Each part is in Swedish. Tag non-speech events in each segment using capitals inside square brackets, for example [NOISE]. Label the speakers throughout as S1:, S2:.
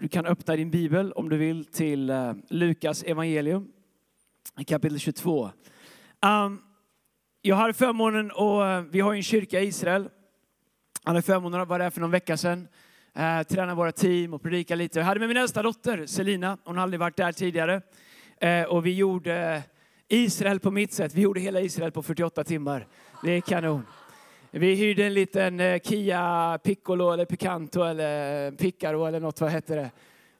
S1: Du kan öppna din bibel om du vill till eh, Lukas evangelium kapitel 22. Um, jag hade förmånen och eh, vi har en kyrka i Israel. Jag hade förmånen att vara där för någon vecka sedan. Uh, träna våra team och predika lite. Jag hade med min äldsta dotter Selina. Hon har aldrig varit där tidigare. Uh, och vi gjorde Israel på mitt sätt. Vi gjorde hela Israel på 48 timmar. Det är kanon. Vi hyrde en liten eh, Kia Piccolo eller Picanto eller Picaro eller något, vad hette det?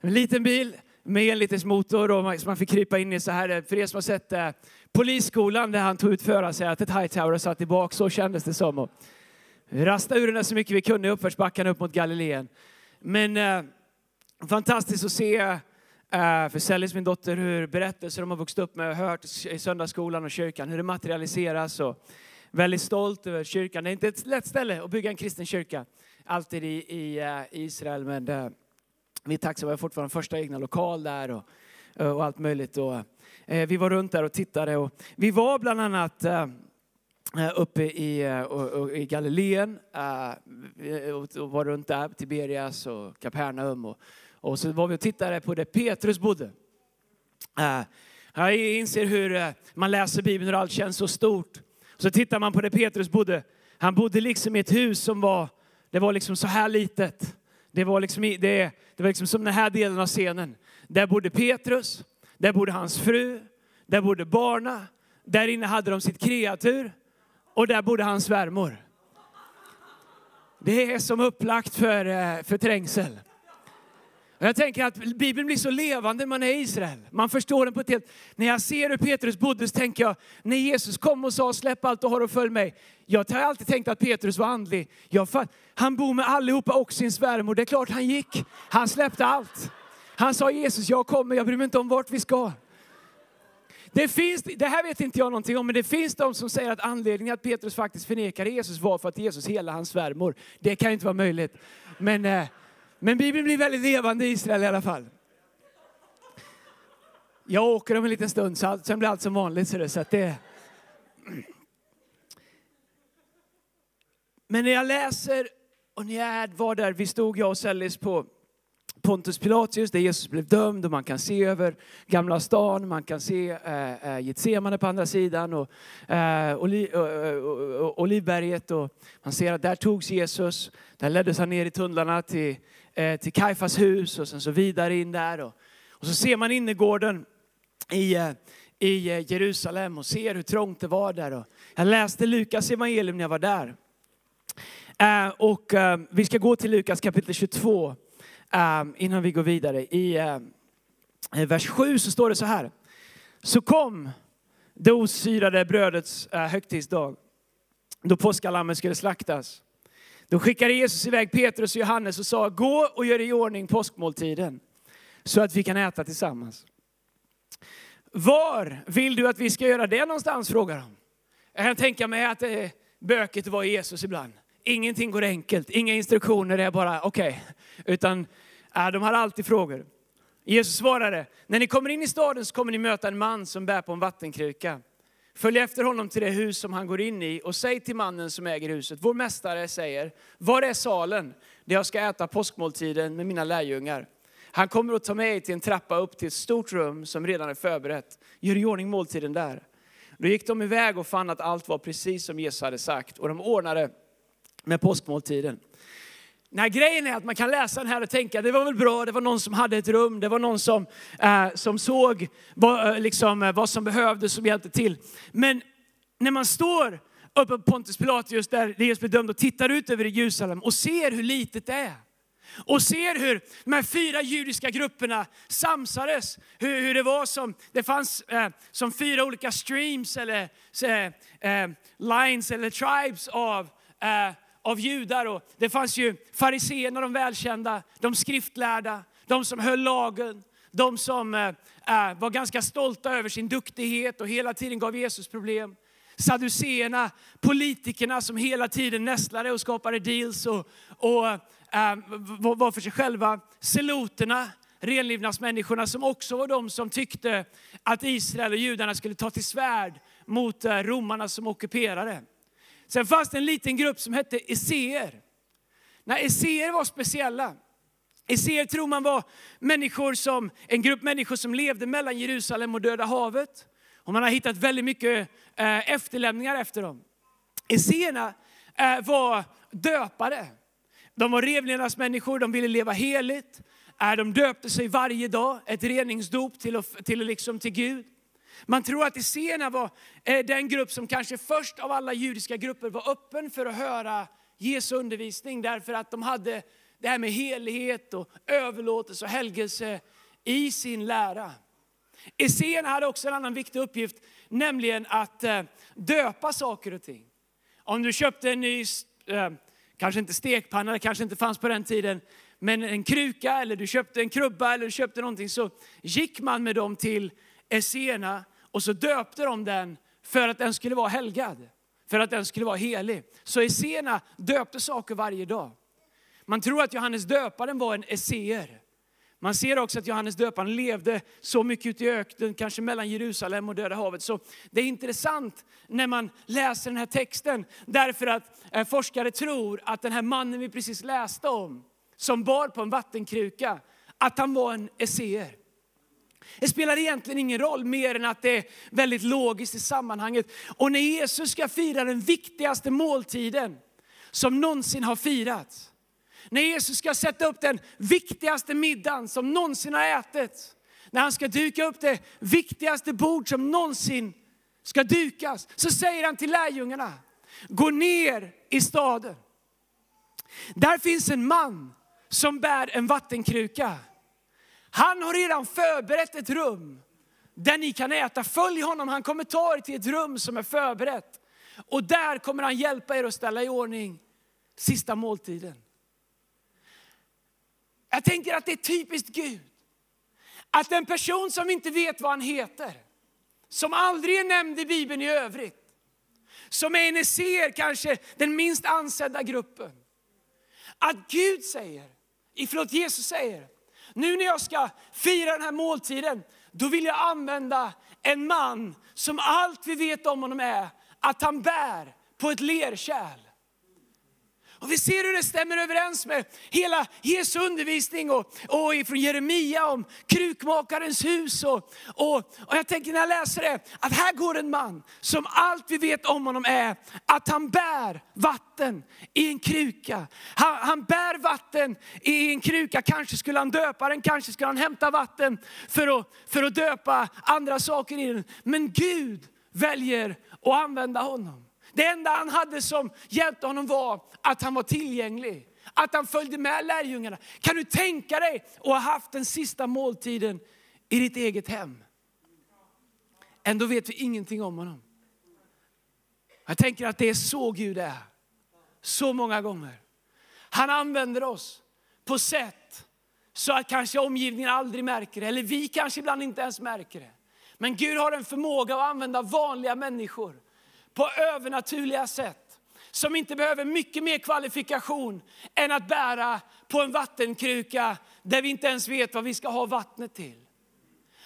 S1: En liten bil med en liters motor och man, fick krypa in i så här, för er som har sett eh, polisskolan där han tog ut förarsätet, Hightower och satt tillbaka, så kändes det som. Och vi rastade ur den där så mycket vi kunde i uppförsbackarna upp mot Galileen. Men eh, fantastiskt att se eh, för Sellis, min dotter, hur berättelser de har vuxit upp med och hört i söndagsskolan och kyrkan, hur det materialiseras. Och, väldigt stolt över kyrkan. Det är inte ett lätt ställe att bygga en kristen kyrka, alltid i, i, eh, Israel. Men det, vi är tacksamma, vi har fortfarande första egna lokal där och, eh, och allt möjligt. Och, vi var runt där och tittade. Och vi var bland annat uppe i, i Galileen och var runt där, Tiberias och Kapernaum. Och, och så var vi och tittade på där Petrus bodde. Jag inser hur man läser Bibeln och allt känns så stort. Så tittar man på där Petrus bodde. Han bodde liksom i ett hus som var, det var liksom så här litet. Det var liksom, det, det var liksom som den här delen av scenen. Där bodde Petrus, där bodde hans fru, där bodde barna. Där inne hade de sitt kreatur och där bodde hans svärmor. Det är som upplagt för, eh, för trängsel. Jag tänker att Bibeln blir så levande när man är i Israel. Man förstår den på ett helt... När jag ser hur Petrus bodde så tänker jag, när Jesus kom och sa släpp allt och har och följ mig. Jag har alltid tänkt att Petrus var andlig. Jag, han bor med allihopa och sin svärmor. Det är klart han gick. Han släppte allt. Han sa Jesus, jag kommer, jag bryr mig inte om vart vi ska. Det, finns, det här vet inte jag någonting om, men det finns de som säger att anledningen att Petrus faktiskt förnekade Jesus var för att Jesus hela hans svärmor. Det kan inte vara möjligt. Men eh, men Bibeln blir väldigt levande i Israel i alla fall. Jag åker om en liten stund, så sen blir allt som vanligt. Så att det... Men när jag läser, och när jag var där, vi stod jag och Sellis på Pontus Pilatus där Jesus blev dömd och man kan se över Gamla stan, man kan se eh, eh Getsemane på andra sidan och äh, Oli, äh, Olivberget och man ser att där togs Jesus, där leddes han ner i tunnlarna till Eh, till Kajfas hus och sen så vidare in där. Och, och så ser man innergården i, i eh, eh, Jerusalem och ser hur trångt det var där. Och jag läste Lukas evangelium när jag var där. Och vi ska gå till Lukas kapitel 22 innan vi går vidare. I vers 7 så står det så här. Så kom det osyrade brödets högtidsdag då påskalammet skulle slaktas. Då skickade Jesus iväg Petrus och Johannes och sa, gå och gör i ordning påskmåltiden så att vi kan äta tillsammans. Var vill du att vi ska göra det någonstans, frågar de. Jag kan tänka mig att eh, det är bökigt att vara Jesus ibland. Ingenting går enkelt, inga instruktioner, det är bara okej. Okay. Utan äh, de har alltid frågor. Jesus svarade, när ni kommer in i staden så kommer ni möta en man som bär på en vattenkruka. Följ efter honom till det hus som han går in i och säg till mannen som äger huset, vår mästare säger, var är salen där jag ska äta påskmåltiden med mina lärjungar? Han kommer att ta mig till en trappa upp till ett stort rum som redan är förberett. Gör i ordning måltiden där. Då gick de iväg och fann att allt var precis som Jesus hade sagt och de ordnade med påskmåltiden. Nej, grejen är att man kan läsa den här och tänka, det var väl bra, det var någon som hade ett rum, det var någon som, eh, som såg vad, eh, liksom, eh, vad som behövdes, som hjälpte till. Men när man står uppe på Pontus Pilatus där Jesus blev dömd och tittar ut över Jerusalem och ser hur litet det är. Och ser hur de här fyra judiska grupperna samsades. Hur, hur det var som, det fanns eh, som fyra olika streams eller eh, eh lines eller tribes av eh, av judar. Och det fanns ju fariseerna, de välkända, de skriftlärda, de som höll lagen, de som eh, eh var ganska stolta över sin duktighet och hela tiden gav Jesus problem. Saduséerna, politikerna som hela tiden nästlade och skapade deals och, och eh, var för sig själva. Seloterna, renlivnadsmänniskorna som också var de som tyckte att Israel och judarna skulle ta till svärd mot eh, romarna som ockuperade. Sen fanns det en liten grupp som hette esséer. Nej, esséer var speciella. Esséer tror man var människor som, en grupp människor som levde mellan Jerusalem och Döda havet. Och man har hittat väldigt mycket eh, efterlämningar efter dem. Esséerna eh, var döpare. De var revlevnadsmänniskor, de ville leva heligt. Eh, de döpte sig varje dag, ett reningsdop till, till, liksom till Gud. Man tror att esséerna var eh, den grupp som kanske först av alla judiska grupper var öppen för att höra Jesu undervisning därför att de hade det här med helighet och överlåtelse och helgelse i sin lära. Esséerna hade också en annan viktig uppgift, nämligen att eh, döpa saker och ting. Om du köpte en ny, eh, kanske inte stekpanna, det kanske inte fanns på den tiden, men en kruka eller du köpte en krubba eller du köpte någonting så gick man med dem till esséerna och så döpte de den för att den skulle vara helgad, för att den skulle vara helig. Så esséerna döpte saker varje dag. Man tror att Johannes döparen var en esséer. Man ser också att Johannes döparen levde så mycket ute i öknen, kanske mellan Jerusalem och Döda havet. Så det är intressant när man läser den här texten, därför att eh, forskare tror att den här mannen vi precis läste om, som bar på en vattenkruka, att han var en esséer. Det spelar egentligen ingen roll mer än att det är väldigt logiskt i sammanhanget. Och när Jesus ska fira den viktigaste måltiden som någonsin har firats, när Jesus ska sätta upp den viktigaste middagen som någonsin har ätits. När han ska duka upp det viktigaste bord som någonsin ska dukas. Så säger han till lärjungarna, gå ner i staden. Där finns en man som bär en vattenkruka. Han har redan förberett ett rum där ni kan äta. Följ honom, han kommer ta er till ett rum som är förberett. Och där kommer han hjälpa er att ställa i ordning sista måltiden. Jag tänker att det är typiskt Gud. Att en person som inte vet vad han heter, som aldrig är nämnd i Bibeln i övrigt, som är en ser kanske den minst ansedda gruppen. Att Gud säger, förlåt Jesus säger, nu när jag ska fira den här måltiden, då vill jag använda en man som allt vi vet om honom är att han bär på ett lerkärl. Och vi ser hur det stämmer överens med hela Jesu undervisning och, och från Jeremia om krukmakarens hus. Och, och, och jag tänker när jag läser det, att här går en man som allt vi vet om honom är att han bär vatten i en kruka. Han, han bär vatten i en kruka, kanske skulle han döpa den, kanske skulle han hämta vatten för att, för att döpa andra saker i den. Men Gud väljer att använda honom. Det enda han hade som hjälpte honom var att han var tillgänglig. Att han följde med lärjungarna. Kan du tänka dig att ha haft den sista måltiden i ditt eget hem? Ändå vet vi ingenting om honom. Jag tänker att det är så Gud är. Så många gånger. Han använder oss på sätt så att kanske omgivningen aldrig märker det. Eller vi kanske ibland inte ens märker det. Men Gud har en förmåga att använda vanliga människor på övernaturliga sätt. Som inte behöver mycket mer kvalifikation än att bära på en vattenkruka där vi inte ens vet vad vi ska ha vattnet till.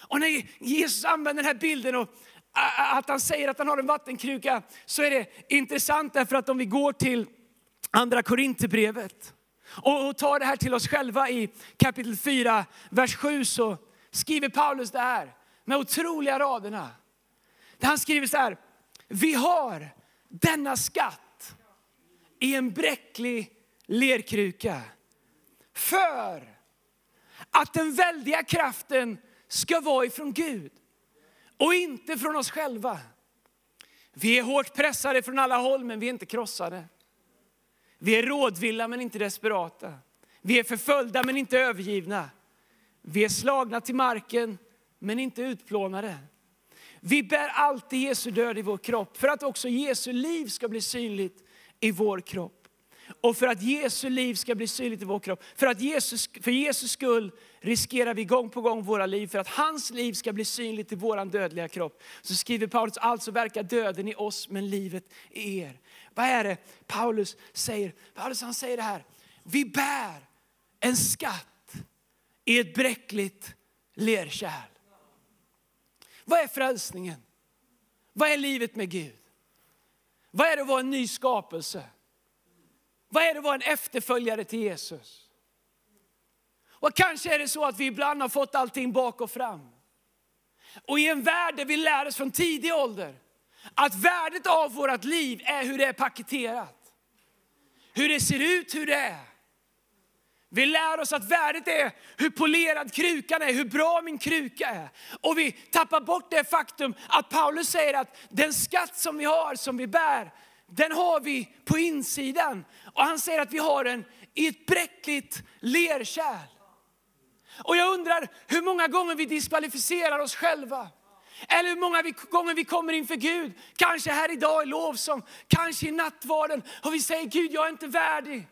S1: Och när Jesus använder den här bilden och att han säger att han har en vattenkruka så är det intressant därför att om vi går till andra Korinthierbrevet och tar det här till oss själva i kapitel 4, vers 7 så skriver Paulus det här med otroliga raderna. Han skriver så här, vi har denna skatt i en bräcklig lerkruka. För att den väldiga kraften ska vara ifrån Gud och inte från oss själva. Vi är hårt pressade från alla håll men vi är inte krossade. Vi är rådvilla men inte desperata. Vi är förföljda men inte övergivna. Vi är slagna till marken men inte utplånade. Vi bär alltid Jesu död i vår kropp för att också Jesu liv ska bli synligt i vår kropp. Och för att Jesu liv ska bli synligt i vår kropp, för att Jesus, för Jesus skull riskerar vi gång på gång våra liv för att hans liv ska bli synligt i vår dödliga kropp. Så skriver Paulus, alltså verkar döden i oss men livet i er. Vad är det Paulus säger? Paulus han säger det här, vi bär en skatt i ett bräckligt lerkärl. Vad är frälsningen? Vad är livet med Gud? Vad är det att vara en ny skapelse? Vad är det att vara en efterföljare till Jesus? Och kanske är det så att vi ibland har fått allting bak och fram. Och i en värld där vi lär oss från tidig ålder att värdet av vårt liv är hur det är paketerat. Hur det ser ut, hur det är. Vi lär oss att värdet är hur polerad krukan är, hur bra min kruka är. Och vi tappar bort det faktum att Paulus säger att den skatt som vi har, som vi bär, den har vi på insidan. Och han säger att vi har den i ett bräckligt lerkärl. Och jag undrar hur många gånger vi diskvalificerar oss själva. Eller hur många gånger vi kommer inför Gud, kanske här idag i lovsång, kanske i nattvarden och vi säger Gud jag är inte värdig.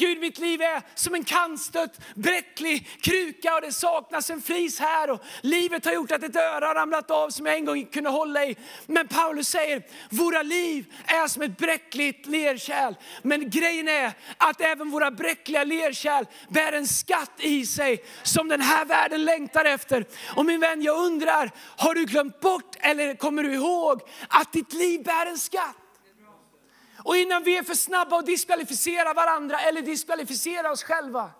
S1: Gud, mitt liv är som en kantstött, bräcklig kruka och det saknas en flis här. Och livet har gjort att ett öra har ramlat av som jag en gång kunde hålla i. Men Paulus säger, våra liv är som ett bräckligt lerkärl. Men grejen är att även våra bräckliga lerkärl bär en skatt i sig som den här världen längtar efter. Och min vän, jag undrar, har du glömt bort eller kommer du ihåg att ditt liv bär en skatt? Och innan vi är för snabba att diskvalificera varandra eller diskvalificera oss själva.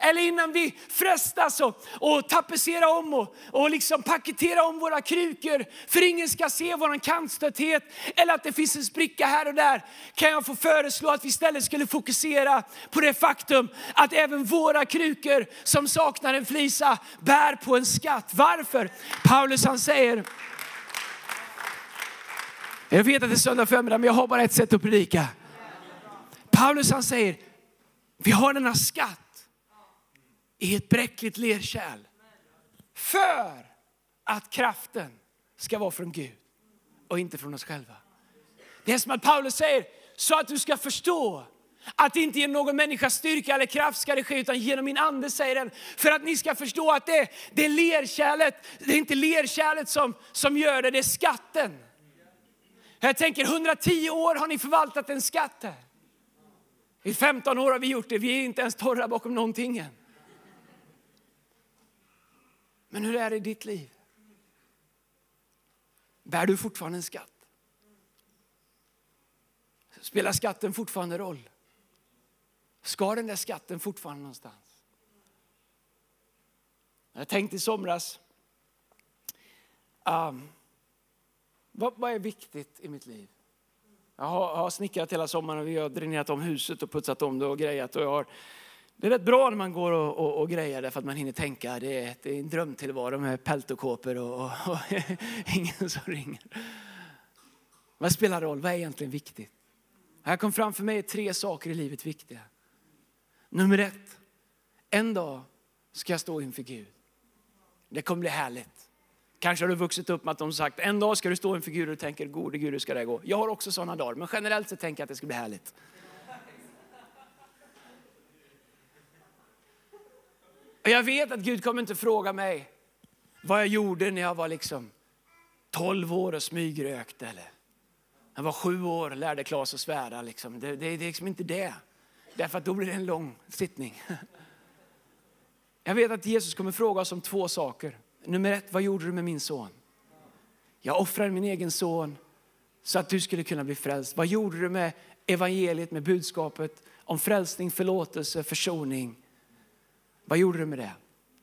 S1: Eller innan vi frestas och, och tapetsera om och, och liksom paketera om våra krukor för ingen ska se vår kantstötthet eller att det finns en spricka här och där. Kan jag få föreslå att vi istället skulle fokusera på det faktum att även våra krukor som saknar en flisa bär på en skatt. Varför? Paulus han säger jag vet att det är söndag förmiddag men jag har bara ett sätt att predika. Paulus han säger, vi har denna skatt i ett bräckligt lerkärl. För att kraften ska vara från Gud och inte från oss själva. Det är som att Paulus säger, så att du ska förstå att inte genom någon människas styrka eller kraft ska det ske, utan genom min ande säger den. För att ni ska förstå att det, det är lerkärlet, det är inte lerkärlet som, som gör det, det är skatten. Jag tänker 110 år har ni förvaltat en skatt här. I 15 år har vi gjort det, vi är inte ens torra bakom någonting än. Men hur är det i ditt liv? Bär du fortfarande en skatt? Spelar skatten fortfarande roll? Ska den där skatten fortfarande någonstans? Jag tänkte i somras, um, vad, vad är viktigt i mitt liv? Jag har, har snickrat hela sommaren och vi har dränerat om huset och putsat om det och grejat. Och jag har, det är rätt bra när man går och, och, och grejer därför att man hinner tänka. Det är, det är en drömtillvaro med peltokåpor och, och, och [LAUGHS] ingen som ringer. Vad spelar roll? Vad är egentligen viktigt? Här kom fram för mig tre saker i livet viktiga. Nummer ett, en dag ska jag stå inför Gud. Det kommer bli härligt. Kanske har du vuxit upp med att de sagt en dag ska du stå inför Gud och tänker gode Gud hur ska det gå. Jag har också sådana dagar men generellt så tänker jag att det ska bli härligt. Och jag vet att Gud kommer inte fråga mig vad jag gjorde när jag var liksom 12 år och smygrökte eller jag var sju år och lärde Klas att svära. Liksom. Det, det, det är liksom inte det. Därför att då blir det en lång sittning. Jag vet att Jesus kommer fråga oss om två saker. Nummer ett, vad gjorde du med min son? Jag offrade min egen son så att du skulle kunna bli frälst. Vad gjorde du med evangeliet, med budskapet om frälsning, förlåtelse, försoning? Vad gjorde du med det?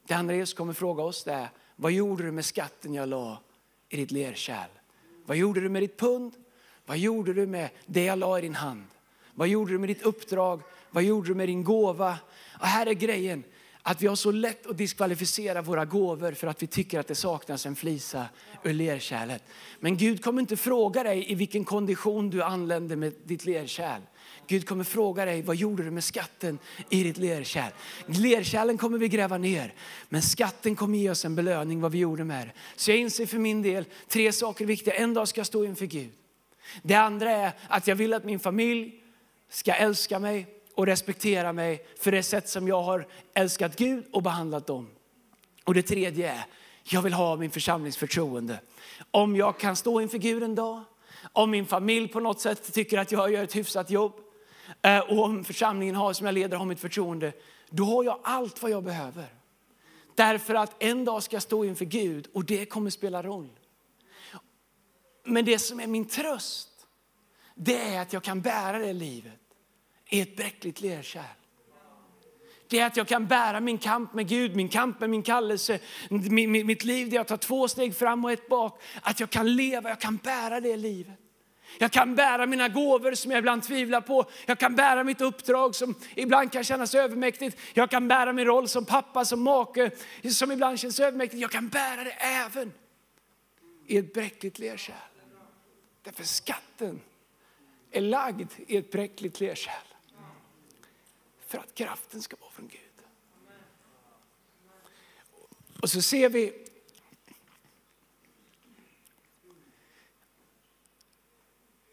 S1: Det andra Jesus kommer fråga oss det är, vad gjorde du med skatten jag la i ditt lerkärl? Vad gjorde du med ditt pund? Vad gjorde du med det jag la i din hand? Vad gjorde du med ditt uppdrag? Vad gjorde du med din gåva? Och här är grejen. Att vi har så lätt att diskvalificera våra gåvor för att vi tycker att det saknas en flisa ur lerkärlet. Men Gud kommer inte fråga dig i vilken kondition du anländer med ditt lerkärl. Gud kommer fråga dig, vad gjorde du med skatten i ditt lerkärl? Lerkärlen kommer vi gräva ner, men skatten kommer ge oss en belöning vad vi gjorde med det. Så jag inser för min del tre saker viktiga. En dag ska jag stå inför Gud. Det andra är att jag vill att min familj ska älska mig och respektera mig för det sätt som jag har älskat Gud och behandlat dem. Och det tredje är, jag vill ha min församlings förtroende. Om jag kan stå inför Gud en dag, om min familj på något sätt tycker att jag gör ett hyfsat jobb eh, och om församlingen har, som jag leder har mitt förtroende, då har jag allt vad jag behöver. Därför att en dag ska jag stå inför Gud och det kommer spela roll. Men det som är min tröst, det är att jag kan bära det livet i ett bräckligt lerkärl. Det är att jag kan bära min kamp med Gud, min kamp med min kallelse, mitt liv där jag tar två steg fram och ett bak. Att jag kan leva, jag kan bära det livet. Jag kan bära mina gåvor som jag ibland tvivlar på. Jag kan bära mitt uppdrag som ibland kan kännas övermäktigt. Jag kan bära min roll som pappa, som make, som ibland känns övermäktigt. Jag kan bära det även i ett bräckligt lerkärl. Därför skatten är lagd i ett bräckligt lerkärl. För att kraften ska vara från Gud. Och så ser vi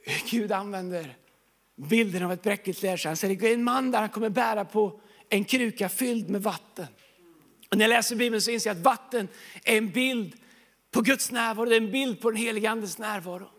S1: hur Gud använder bilden av ett bräckligt lerkärl. Han säger en man där han kommer bära på en kruka fylld med vatten. Och när jag läser Bibeln så inser jag att vatten är en bild på Guds närvaro, det är en bild på den helige Andes närvaro.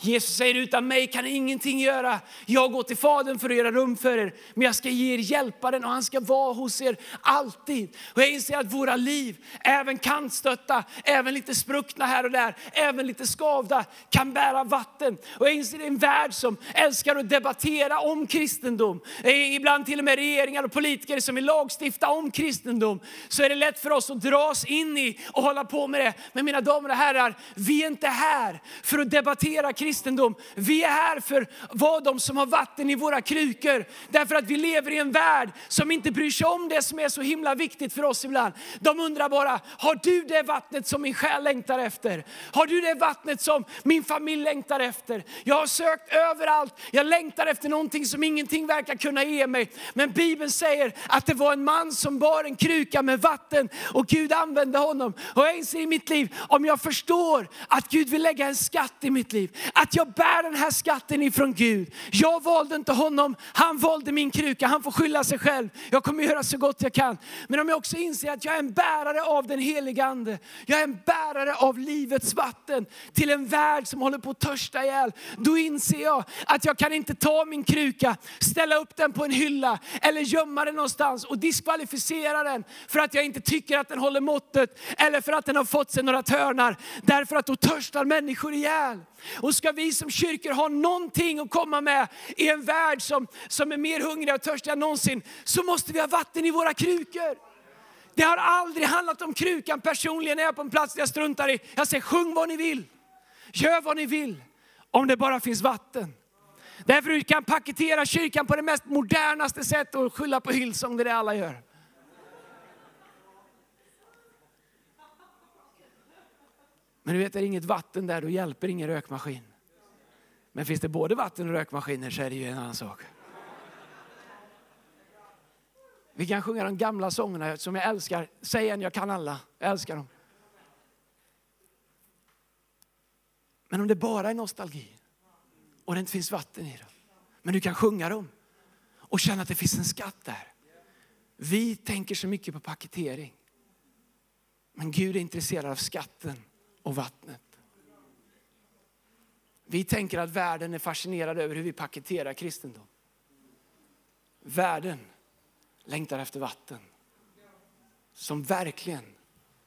S1: Jesus säger utan mig kan ni ingenting göra. Jag går till Fadern för att göra rum för er. Men jag ska ge er hjälparen och han ska vara hos er alltid. Och jag inser att våra liv, även kantstötta, även lite spruckna här och där, även lite skavda, kan bära vatten. Och jag inser en värld som älskar att debattera om kristendom. Ibland till och med regeringar och politiker som vill lagstifta om kristendom. Så är det lätt för oss att dras in i och hålla på med det. Men mina damer och herrar, vi är inte här för att debattera kristendom kristendom. Vi är här för att vara de som har vatten i våra krukor. Därför att vi lever i en värld som inte bryr sig om det som är så himla viktigt för oss ibland. De undrar bara, har du det vattnet som min själ längtar efter? Har du det vattnet som min familj längtar efter? Jag har sökt överallt, jag längtar efter någonting som ingenting verkar kunna ge mig. Men Bibeln säger att det var en man som bar en kruka med vatten och Gud använde honom. Och jag inser i mitt liv, om jag förstår att Gud vill lägga en skatt i mitt liv, att jag bär den här skatten ifrån Gud. Jag valde inte honom, han valde min kruka. Han får skylla sig själv. Jag kommer göra så gott jag kan. Men om jag också inser att jag är en bärare av den heliga Ande. Jag är en bärare av livets vatten till en värld som håller på att törsta ihjäl. Då inser jag att jag kan inte ta min kruka, ställa upp den på en hylla eller gömma den någonstans och diskvalificera den för att jag inte tycker att den håller måttet eller för att den har fått sig några törnar. Därför att då törstar människor ihjäl. Och ska vi som kyrkor ha någonting att komma med i en värld som, som är mer hungrig och törstig än någonsin, så måste vi ha vatten i våra krukor. Det har aldrig handlat om krukan personligen när jag är på en plats där jag struntar i. Jag säger sjung vad ni vill, gör vad ni vill, om det bara finns vatten. Därför du kan paketera kyrkan på det mest modernaste sätt och skylla på Hillsong, det är det alla gör. Men du vet, är det inget vatten där, då hjälper ingen rökmaskin. Men finns det både vatten och rökmaskiner så är det ju en annan sak. Vi kan sjunga de gamla sångerna som jag älskar. Säg en, jag kan alla. Jag älskar dem. Men om det bara är nostalgi och det inte finns vatten i dem. Men du kan sjunga dem och känna att det finns en skatt där. Vi tänker så mycket på paketering. Men Gud är intresserad av skatten och vattnet. Vi tänker att världen är fascinerad över hur vi paketerar kristendom. Världen längtar efter vatten som verkligen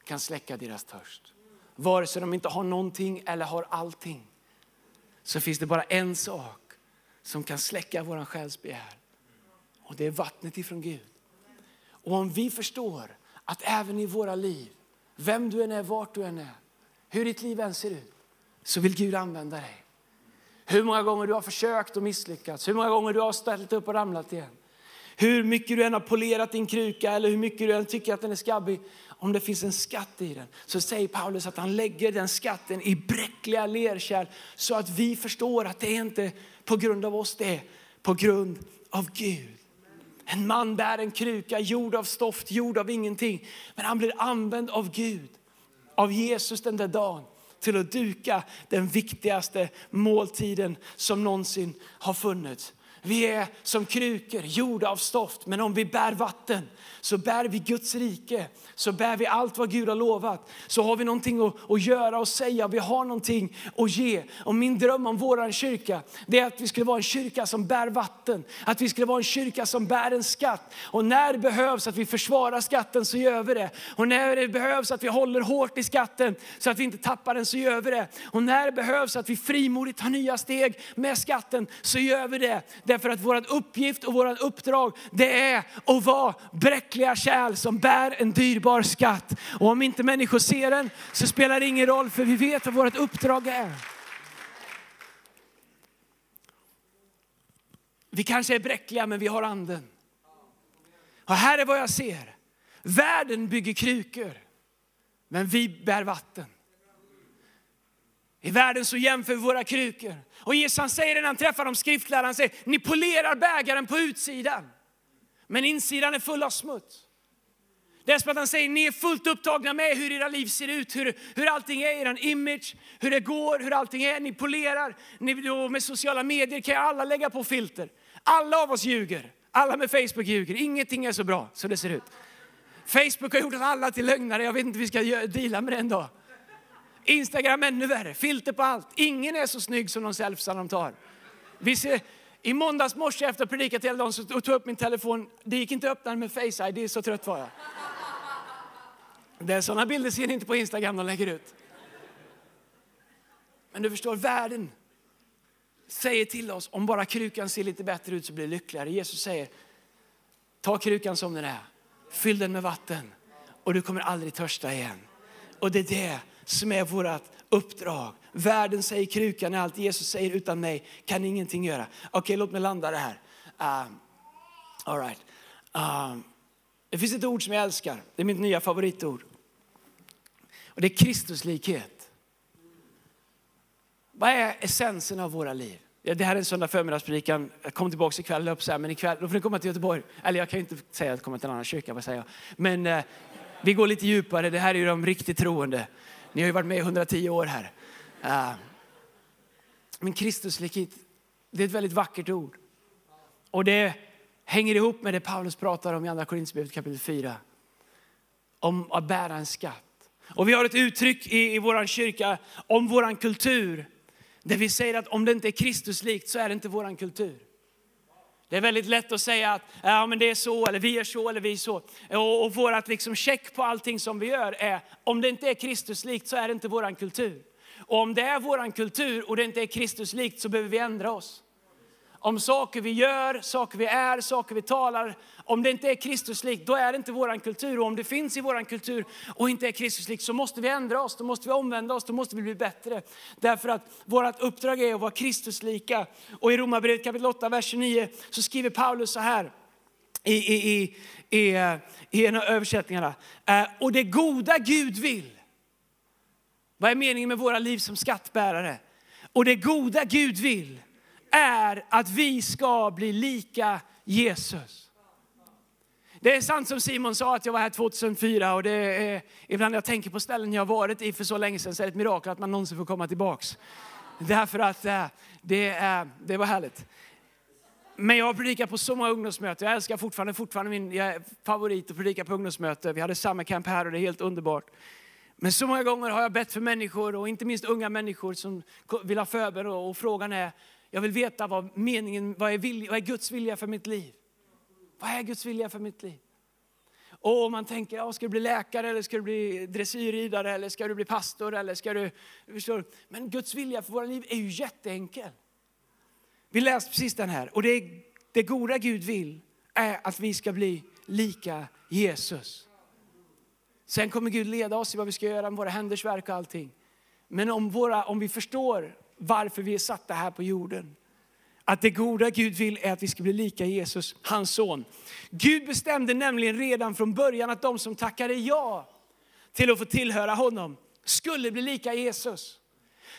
S1: kan släcka deras törst. Vare sig de inte har någonting eller har allting så finns det bara en sak som kan släcka vår själs begär. Och det är vattnet ifrån Gud. Och om vi förstår att även i våra liv, vem du än är, vart du än är, hur ditt liv än ser ut, så vill Gud använda dig. Hur många gånger du har försökt och misslyckats, hur många gånger du har ställt upp och ramlat igen. Hur mycket du än har polerat din kruka eller hur mycket du än tycker att den är skabbig. Om det finns en skatt i den så säger Paulus att han lägger den skatten i bräckliga lerkärl så att vi förstår att det är inte på grund av oss, det är på grund av Gud. En man bär en kruka gjord av stoft, gjord av ingenting. Men han blir använd av Gud, av Jesus den där dagen till att duka den viktigaste måltiden som någonsin har funnits. Vi är som krukor gjorda av stoft, men om vi bär vatten så bär vi Guds rike, så bär vi allt vad Gud har lovat. Så har vi någonting att, att göra och säga, vi har någonting att ge. Och min dröm om vår kyrka, det är att vi skulle vara en kyrka som bär vatten. Att vi skulle vara en kyrka som bär en skatt. Och när det behövs att vi försvarar skatten så gör vi det. Och när det behövs att vi håller hårt i skatten så att vi inte tappar den så gör vi det. Och när det behövs att vi frimodigt tar nya steg med skatten så gör vi det. Därför att vår uppgift och vårt uppdrag det är att vara bräckliga kärl som bär en dyrbar skatt. Och om inte människor ser den så spelar det ingen roll för vi vet vad vårt uppdrag är. Vi kanske är bräckliga men vi har anden. Och här är vad jag ser. Världen bygger krukor men vi bär vatten. I världen så jämför vi våra krukor. Och Jesus han säger när han träffar de skriftlärda, han säger, ni polerar bägaren på utsidan. Men insidan är full av smuts. Det är som att han säger, ni är fullt upptagna med hur era liv ser ut, hur, hur allting är, er image, hur det går, hur allting är. Ni polerar, ni, med sociala medier kan alla lägga på filter. Alla av oss ljuger, alla med Facebook ljuger. Ingenting är så bra som det ser ut. Facebook har gjort oss alla till lögnare, jag vet inte hur vi ska dela med det en dag. Instagram ännu värre, filter på allt. Ingen är så snygg som de selfiesar de tar. Vi ser, I måndags morse efter att predikat hela dagen så tog jag upp min telefon. Det gick inte att öppna den med Face ID, så trött var jag. Det är sådana bilder ser ni inte på Instagram de lägger ut. Men du förstår, världen säger till oss om bara krukan ser lite bättre ut så blir det lyckligare. Jesus säger, ta krukan som den är, fyll den med vatten och du kommer aldrig törsta igen. Och det är det som är vårt uppdrag. Världen säger krukan är allt, Jesus säger utan mig kan ingenting göra. Okej, okay, låt mig landa det här. Uh, all right. Uh, det finns ett ord som jag älskar, det är mitt nya favoritord. Och det är Kristuslikhet. Vad är essensen av våra liv? Ja, det här är en söndag förmiddagspredikan. Jag kommer tillbaka ikväll, upp så här, men ikväll då får ni komma till Göteborg. Eller jag kan inte säga att jag kommer till en annan kyrka, vad säger jag? Men eh, vi går lite djupare. Det här är ju de riktigt troende. Ni har ju varit med i 110 år här. Eh, men Kristuslikhet, det är ett väldigt vackert ord. Och det hänger ihop med det Paulus pratar om i Andra Korinthierbrevet kapitel 4. Om att bära en skatt. Och vi har ett uttryck i, i vår kyrka om vår kultur. Där vi säger att om det inte är Kristuslikt så är det inte vår kultur. Det är väldigt lätt att säga att ja, men det är så, eller vi är så, eller vi är så. Och, och vårt liksom check på allting som vi gör är, om det inte är Kristuslikt så är det inte vår kultur. Och om det är vår kultur och det inte är Kristuslikt så behöver vi ändra oss om saker vi gör, saker vi är, saker vi talar. Om det inte är Kristuslikt, då är det inte vår kultur. Och om det finns i vår kultur och inte är Kristuslikt så måste vi ändra oss, då måste vi omvända oss, då måste vi bli bättre. Därför att vårt uppdrag är att vara Kristuslika. Och i Romarbrevet kapitel 8, vers 29 så skriver Paulus så här i, i, i, i, eh, i en av översättningarna. Eh, och det goda Gud vill. Vad är meningen med våra liv som skattbärare? Och det goda Gud vill är att vi ska bli lika Jesus. Det är sant som Simon sa att jag var här 2004 och det är, ibland jag tänker på ställen jag varit i för så länge sedan så är det ett mirakel att man någonsin får komma tillbaks. Därför att eh, det, det var härligt. Men jag har predikat på så många ungdomsmöten. Jag älskar fortfarande, fortfarande min favorit att predika på ungdomsmöten. Vi hade samma camp här och det är helt underbart. Men så många gånger har jag bett för människor och inte minst unga människor som vill ha förbön och frågan är, jag vill veta vad meningen, vad är, vilja, vad är Guds vilja för mitt liv? Vad är Guds vilja för mitt liv? Och om man tänker, ja, ska du bli läkare eller ska du bli dressyrridare eller ska du bli pastor eller ska du, förstår Men Guds vilja för våra liv är ju jätteenkel. Vi läste precis den här och det, det goda Gud vill är att vi ska bli lika Jesus. Sen kommer Gud leda oss i vad vi ska göra med våra händers verk och allting. Men om, våra, om vi förstår varför vi är satta här på jorden. Att det goda Gud vill är att vi ska bli lika Jesus, hans son. Gud bestämde nämligen redan från början att de som tackade ja till att få tillhöra honom skulle bli lika Jesus.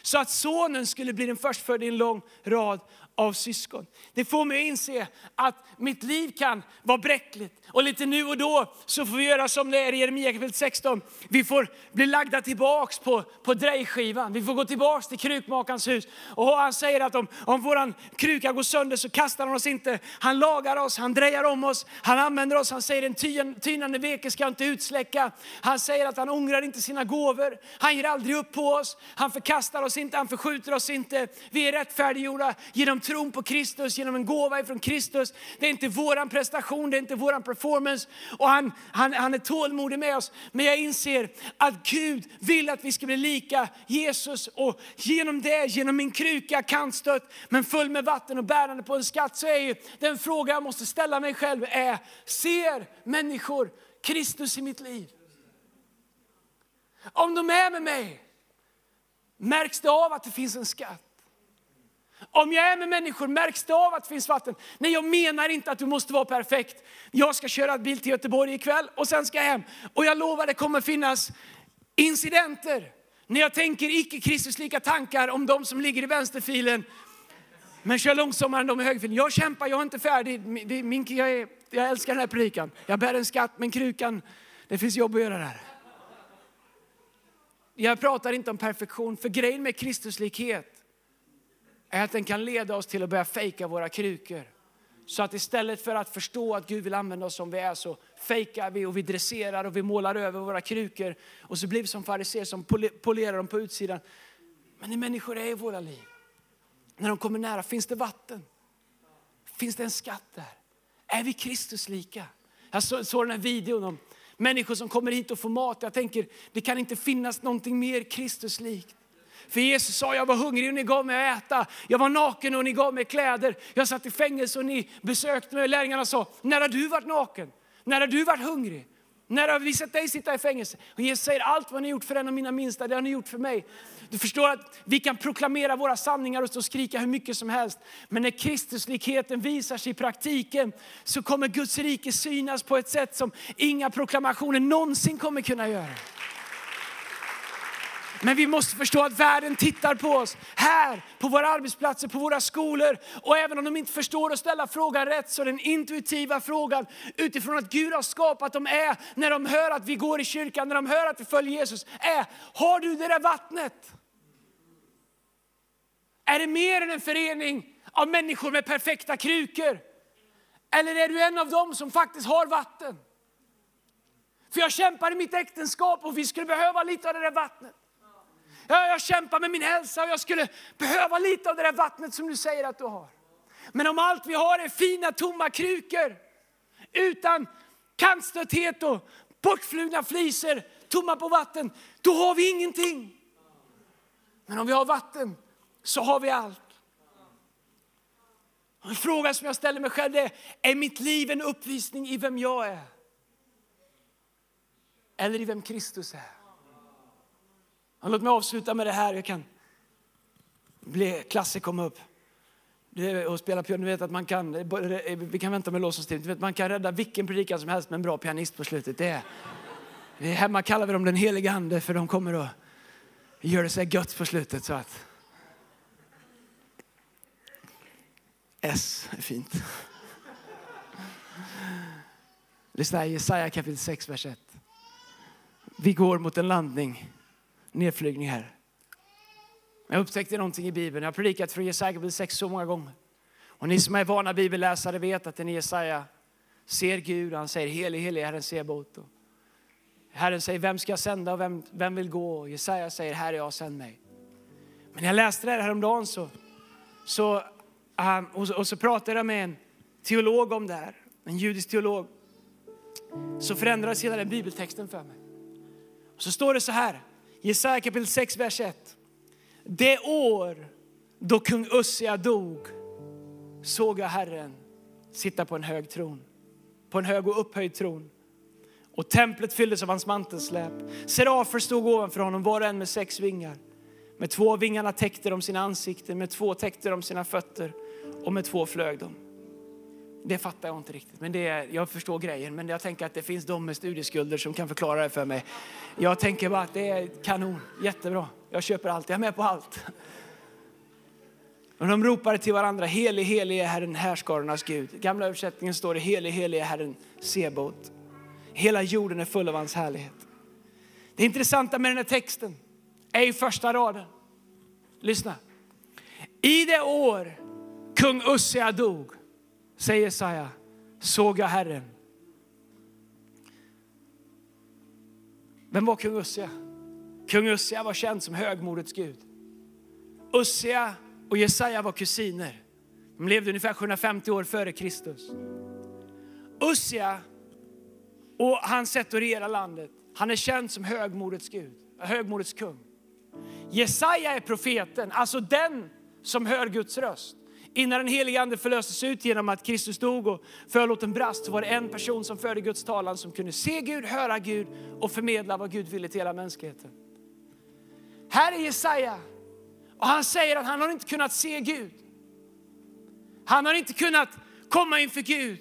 S1: Så att sonen skulle bli den förstfödde i en lång rad av syskon. Det får mig att inse att mitt liv kan vara bräckligt. Och lite nu och då så får vi göra som det är i Jeremia kapitel 16. Vi får bli lagda tillbaks på, på drejskivan. Vi får gå tillbaks till krukmakarens hus. Och han säger att om, om våran kruka går sönder så kastar han oss inte. Han lagar oss, han drejar om oss, han använder oss. Han säger en tynande veke ska inte utsläcka. Han säger att han ångrar inte sina gåvor. Han ger aldrig upp på oss. Han förkastar oss inte, han förskjuter oss inte. Vi är rättfärdiggjorda genom tron på Kristus, genom en gåva ifrån Kristus. Det är inte våran prestation, det är inte våran performance. Och han, han, han är tålmodig med oss. Men jag inser att Gud vill att vi ska bli lika Jesus. Och genom det, genom min kruka kantstött, men full med vatten och bärande på en skatt, så är ju den fråga jag måste ställa mig själv är, ser människor Kristus i mitt liv? Om de är med mig, märks det av att det finns en skatt? Om jag är med människor märks det av att det finns vatten. Nej, jag menar inte att du måste vara perfekt. Jag ska köra bil till Göteborg ikväll och sen ska jag hem. Och jag lovar det kommer finnas incidenter. När jag tänker icke Kristuslika tankar om de som ligger i vänsterfilen. Men kör långsammare än de i högerfilen. Jag kämpar, jag är inte färdig. Min, jag, är, jag älskar den här predikan. Jag bär en skatt, men krukan, det finns jobb att göra där. Jag pratar inte om perfektion, för grejen med Kristuslikhet är att den kan leda oss till att börja fejka våra krukor. Så att istället för att förstå att Gud vill använda oss som vi är så fejkar vi och vi dresserar och vi målar över våra krukor. Och så blir vi som fariser som polerar dem på utsidan. Men när människor är i våra liv, när de kommer nära, finns det vatten? Finns det en skatt där? Är vi Kristuslika? Jag såg så den här videon om människor som kommer hit och får mat. Jag tänker, det kan inte finnas någonting mer Kristuslikt. För Jesus sa, jag var hungrig och ni gav mig att äta. Jag var naken och ni gav mig kläder. Jag satt i fängelse och ni besökte mig. Lärjungarna sa, när har du varit naken? När har du varit hungrig? När har vi sett dig sitta i fängelse? Och Jesus säger, allt vad ni gjort för en av mina minsta, det har ni gjort för mig. Du förstår att vi kan proklamera våra sanningar och stå och skrika hur mycket som helst. Men när Kristuslikheten visar sig i praktiken så kommer Guds rike synas på ett sätt som inga proklamationer någonsin kommer kunna göra. Men vi måste förstå att världen tittar på oss här, på våra arbetsplatser, på våra skolor. Och även om de inte förstår att ställa frågan rätt så den intuitiva frågan utifrån att Gud har skapat dem är, när de hör att vi går i kyrkan, när de hör att vi följer Jesus, är, har du det där vattnet? Är det mer än en förening av människor med perfekta krukor? Eller är du en av dem som faktiskt har vatten? För jag kämpar i mitt äktenskap och vi skulle behöva lite av det där vattnet. Ja, jag kämpar med min hälsa och jag skulle behöva lite av det där vattnet som du säger att du har. Men om allt vi har är fina tomma krukor utan kantstötthet och bortflugna fliser, tomma på vatten, då har vi ingenting. Men om vi har vatten så har vi allt. En fråga som jag ställer mig själv är, är mitt liv en uppvisning i vem jag är? Eller i vem Kristus är? Låt mig avsluta med det här. Jag kan bli Klasse komma upp och spela piano. Ni vet att man kan, vi kan vänta med lovsångstid. Man kan rädda vilken predikan som helst med en bra pianist på slutet. Det är, det är, hemma kallar vi dem den heliga ande för de kommer att göra det så gött på slutet. Så att S är fint. Lyssna, Jesaja kapitel 6, vers 1. Vi går mot en landning nedflygning här. Jag upptäckte någonting i Bibeln. Jag har predikat från Jesaja kapitel 6 så många gånger. Och ni som är vana bibelläsare vet att den Jesaja ser Gud, han säger helig, helig Herren Sebot. Herren säger, vem ska jag sända och vem, vem vill gå? Och Jesaja säger, här är jag, sänd mig. Men när jag läste det här häromdagen så, så, um, och, och så pratade jag med en teolog om det här, en judisk teolog. Så förändrades hela den bibeltexten för mig. Och så står det så här, Jesaja kapitel 6, vers 1. Det år då kung Ussia dog såg jag Herren sitta på en hög tron, på en hög och upphöjd tron. Och templet fylldes av hans mantelsläp. Serafer stod ovanför honom, var och en med sex vingar. Med två vingarna täckte de sina ansikten, med två täckte de sina fötter och med två flög de. Det fattar jag inte riktigt, men det är, jag förstår grejen. Men jag tänker att det finns de med studieskulder som kan förklara det för mig. Jag tänker bara att det är kanon, jättebra. Jag köper allt, jag är med på allt. Och de ropade till varandra, helig, helig är Herren härskarornas Gud. I gamla översättningen står det, helig, helig är Herren Sebot. Hela jorden är full av hans härlighet. Det intressanta med den här texten är i första raden. Lyssna. I det år kung Ussia dog säger Jesaja, såg jag Herren. Vem var kung Ussia? Kung Ussia var känd som högmodets gud. Ussia och Jesaja var kusiner. De levde ungefär 750 år före Kristus. Ussia och hans sätt att regera landet, han är känd som högmodets Gud, högmodets kung. Jesaja är profeten, alltså den som hör Guds röst. Innan den helige ande förlöstes ut genom att Kristus dog och föll åt en brast så var det en person som förde Guds talan som kunde se Gud, höra Gud och förmedla vad Gud ville till hela mänskligheten. Här är Jesaja och han säger att han har inte kunnat se Gud. Han har inte kunnat komma inför Gud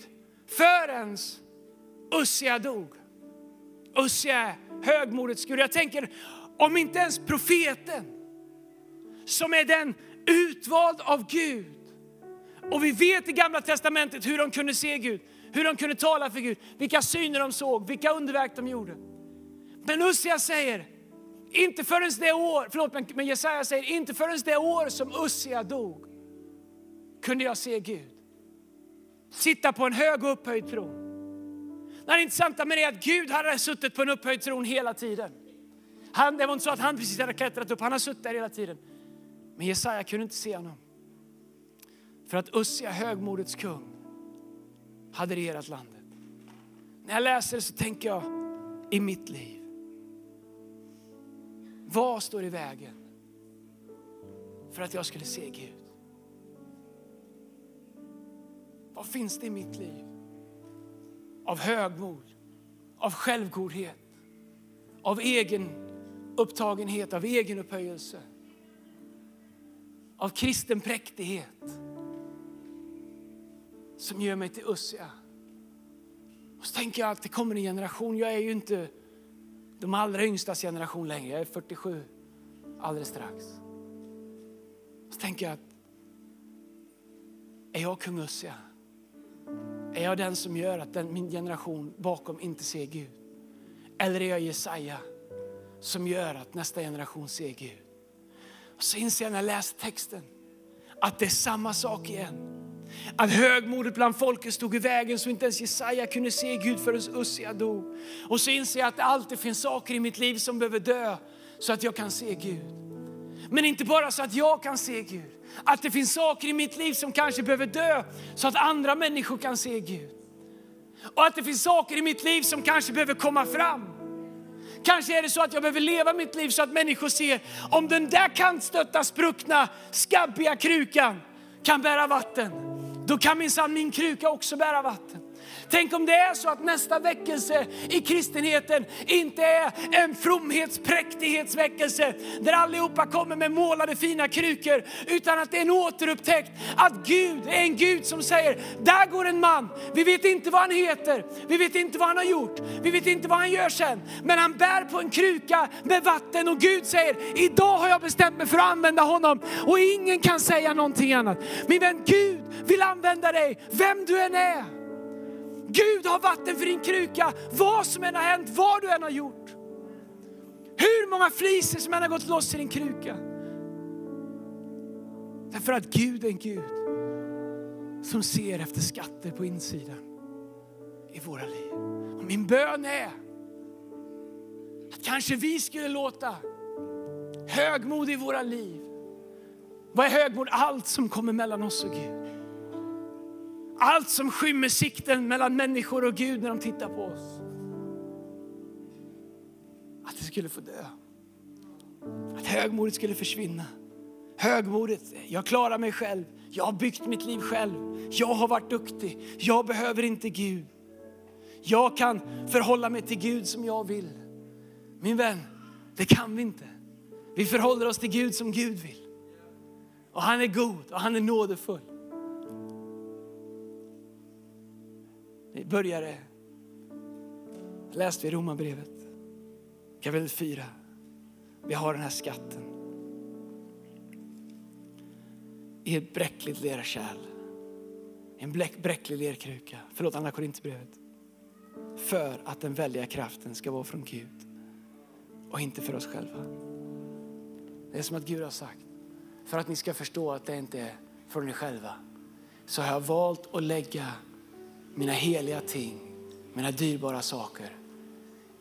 S1: förrän Ussia dog. Ussia är högmodets Gud. Jag tänker, om inte ens profeten som är den utvald av Gud. Och vi vet i gamla testamentet hur de kunde se Gud, hur de kunde tala för Gud, vilka syner de såg, vilka underverk de gjorde. Men Ussia säger, inte förrän det år, förlåt men Jesaja säger, inte förrän det år som Ussia dog kunde jag se Gud. Sitta på en hög och upphöjd tron. Det intressanta med det är att Gud hade suttit på en upphöjd tron hela tiden. Han, det var inte så att han precis hade klättrat upp, han har suttit där hela tiden. Men Jesaja kunde inte se honom. För att Ussia, högmodets kung, hade regerat landet. När jag läser det så tänker jag i mitt liv. Vad står i vägen för att jag skulle se Gud? Vad finns det i mitt liv? Av högmod, av självgodhet, av egen upptagenhet, av egen upphöjelse, av kristen präktighet som gör mig till Ussia. Och så tänker jag att det kommer en generation, jag är ju inte de allra yngstas generation längre, jag är 47 alldeles strax. Så tänker jag att är jag kung Ussia? Är jag den som gör att den, min generation bakom inte ser Gud? Eller är jag Jesaja som gör att nästa generation ser Gud? Och så inser jag när jag läser texten att det är samma sak igen. Att högmodet bland folket stod i vägen så inte ens Jesaja kunde se Gud förrän Ussia dog. Och så inser jag att det alltid finns saker i mitt liv som behöver dö så att jag kan se Gud. Men inte bara så att jag kan se Gud. Att det finns saker i mitt liv som kanske behöver dö så att andra människor kan se Gud. Och att det finns saker i mitt liv som kanske behöver komma fram. Kanske är det så att jag behöver leva mitt liv så att människor ser om den där kantstötta, spruckna, skabbiga krukan kan bära vatten. Då kan minsann min kruka också bära vatten. Tänk om det är så att nästa väckelse i kristenheten inte är en fromhetspräktighetsväckelse där allihopa kommer med målade fina krukor utan att det är en återupptäckt att Gud är en Gud som säger, där går en man, vi vet inte vad han heter, vi vet inte vad han har gjort, vi vet inte vad han gör sen, men han bär på en kruka med vatten och Gud säger, idag har jag bestämt mig för att använda honom. Och ingen kan säga någonting annat. Min vän, Gud vill använda dig, vem du än är. Gud har vatten för din kruka, vad som än har hänt, vad du än har gjort. Hur många fliser som än har gått loss i din kruka. Därför att Gud är en Gud som ser efter skatter på insidan i våra liv. Och min bön är att kanske vi skulle låta högmod i våra liv. Vad är högmod? Allt som kommer mellan oss och Gud. Allt som skymmer sikten mellan människor och Gud när de tittar på oss. Att det skulle få dö. Att högmodet skulle försvinna. Högmodet, jag klarar mig själv. Jag har byggt mitt liv själv. Jag har varit duktig. Jag behöver inte Gud. Jag kan förhålla mig till Gud som jag vill. Min vän, det kan vi inte. Vi förhåller oss till Gud som Gud vill. Och han är god och han är nådefull. Vi började, läste vi Romarbrevet kapitel 4. Vi har den här skatten i ett bräckligt lerkärl. En bräcklig lerkruka. Förlåt, andra Korinthierbrevet. För att den väldiga kraften ska vara från Gud och inte för oss själva. Det är som att Gud har sagt, för att ni ska förstå att det inte är från er själva, så har jag valt att lägga mina heliga ting, mina dyrbara saker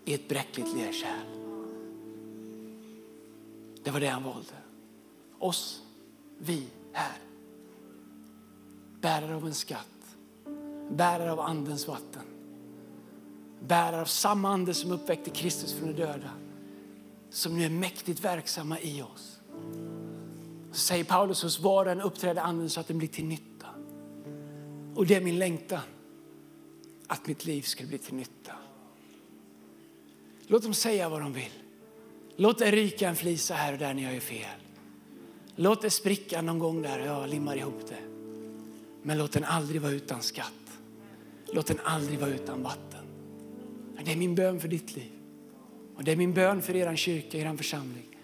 S1: i ett bräckligt lerkärl. Det var det han valde. Oss, vi här.
S2: Bärare av en skatt. Bärare av andens vatten. Bärare av samma ande som uppväckte Kristus från de döda. Som nu är mäktigt verksamma i oss. Så säger Paulus hos var och en uppträder anden så att den blir till nytta. Och det är min längtan. Att mitt liv skulle bli till nytta. Låt dem säga vad de vill. Låt det ryka en flisa här och där när jag gör fel. Låt det spricka någon gång där jag limmar ihop det. Men låt den aldrig vara utan skatt. Låt den aldrig vara utan vatten. Det är min bön för ditt liv. Och det är min bön för er kyrka, er församling.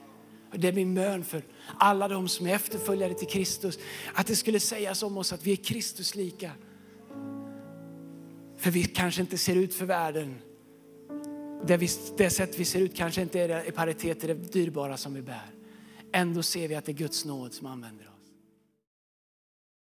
S2: Och det är min bön för alla de som är efterföljare till Kristus. Att det skulle sägas om oss att vi är Kristus lika. För vi kanske inte ser ut för världen. Det, vi, det sätt vi ser ut kanske inte är i paritet till det dyrbara som vi bär. Ändå ser vi att det är Guds nåd som använder oss.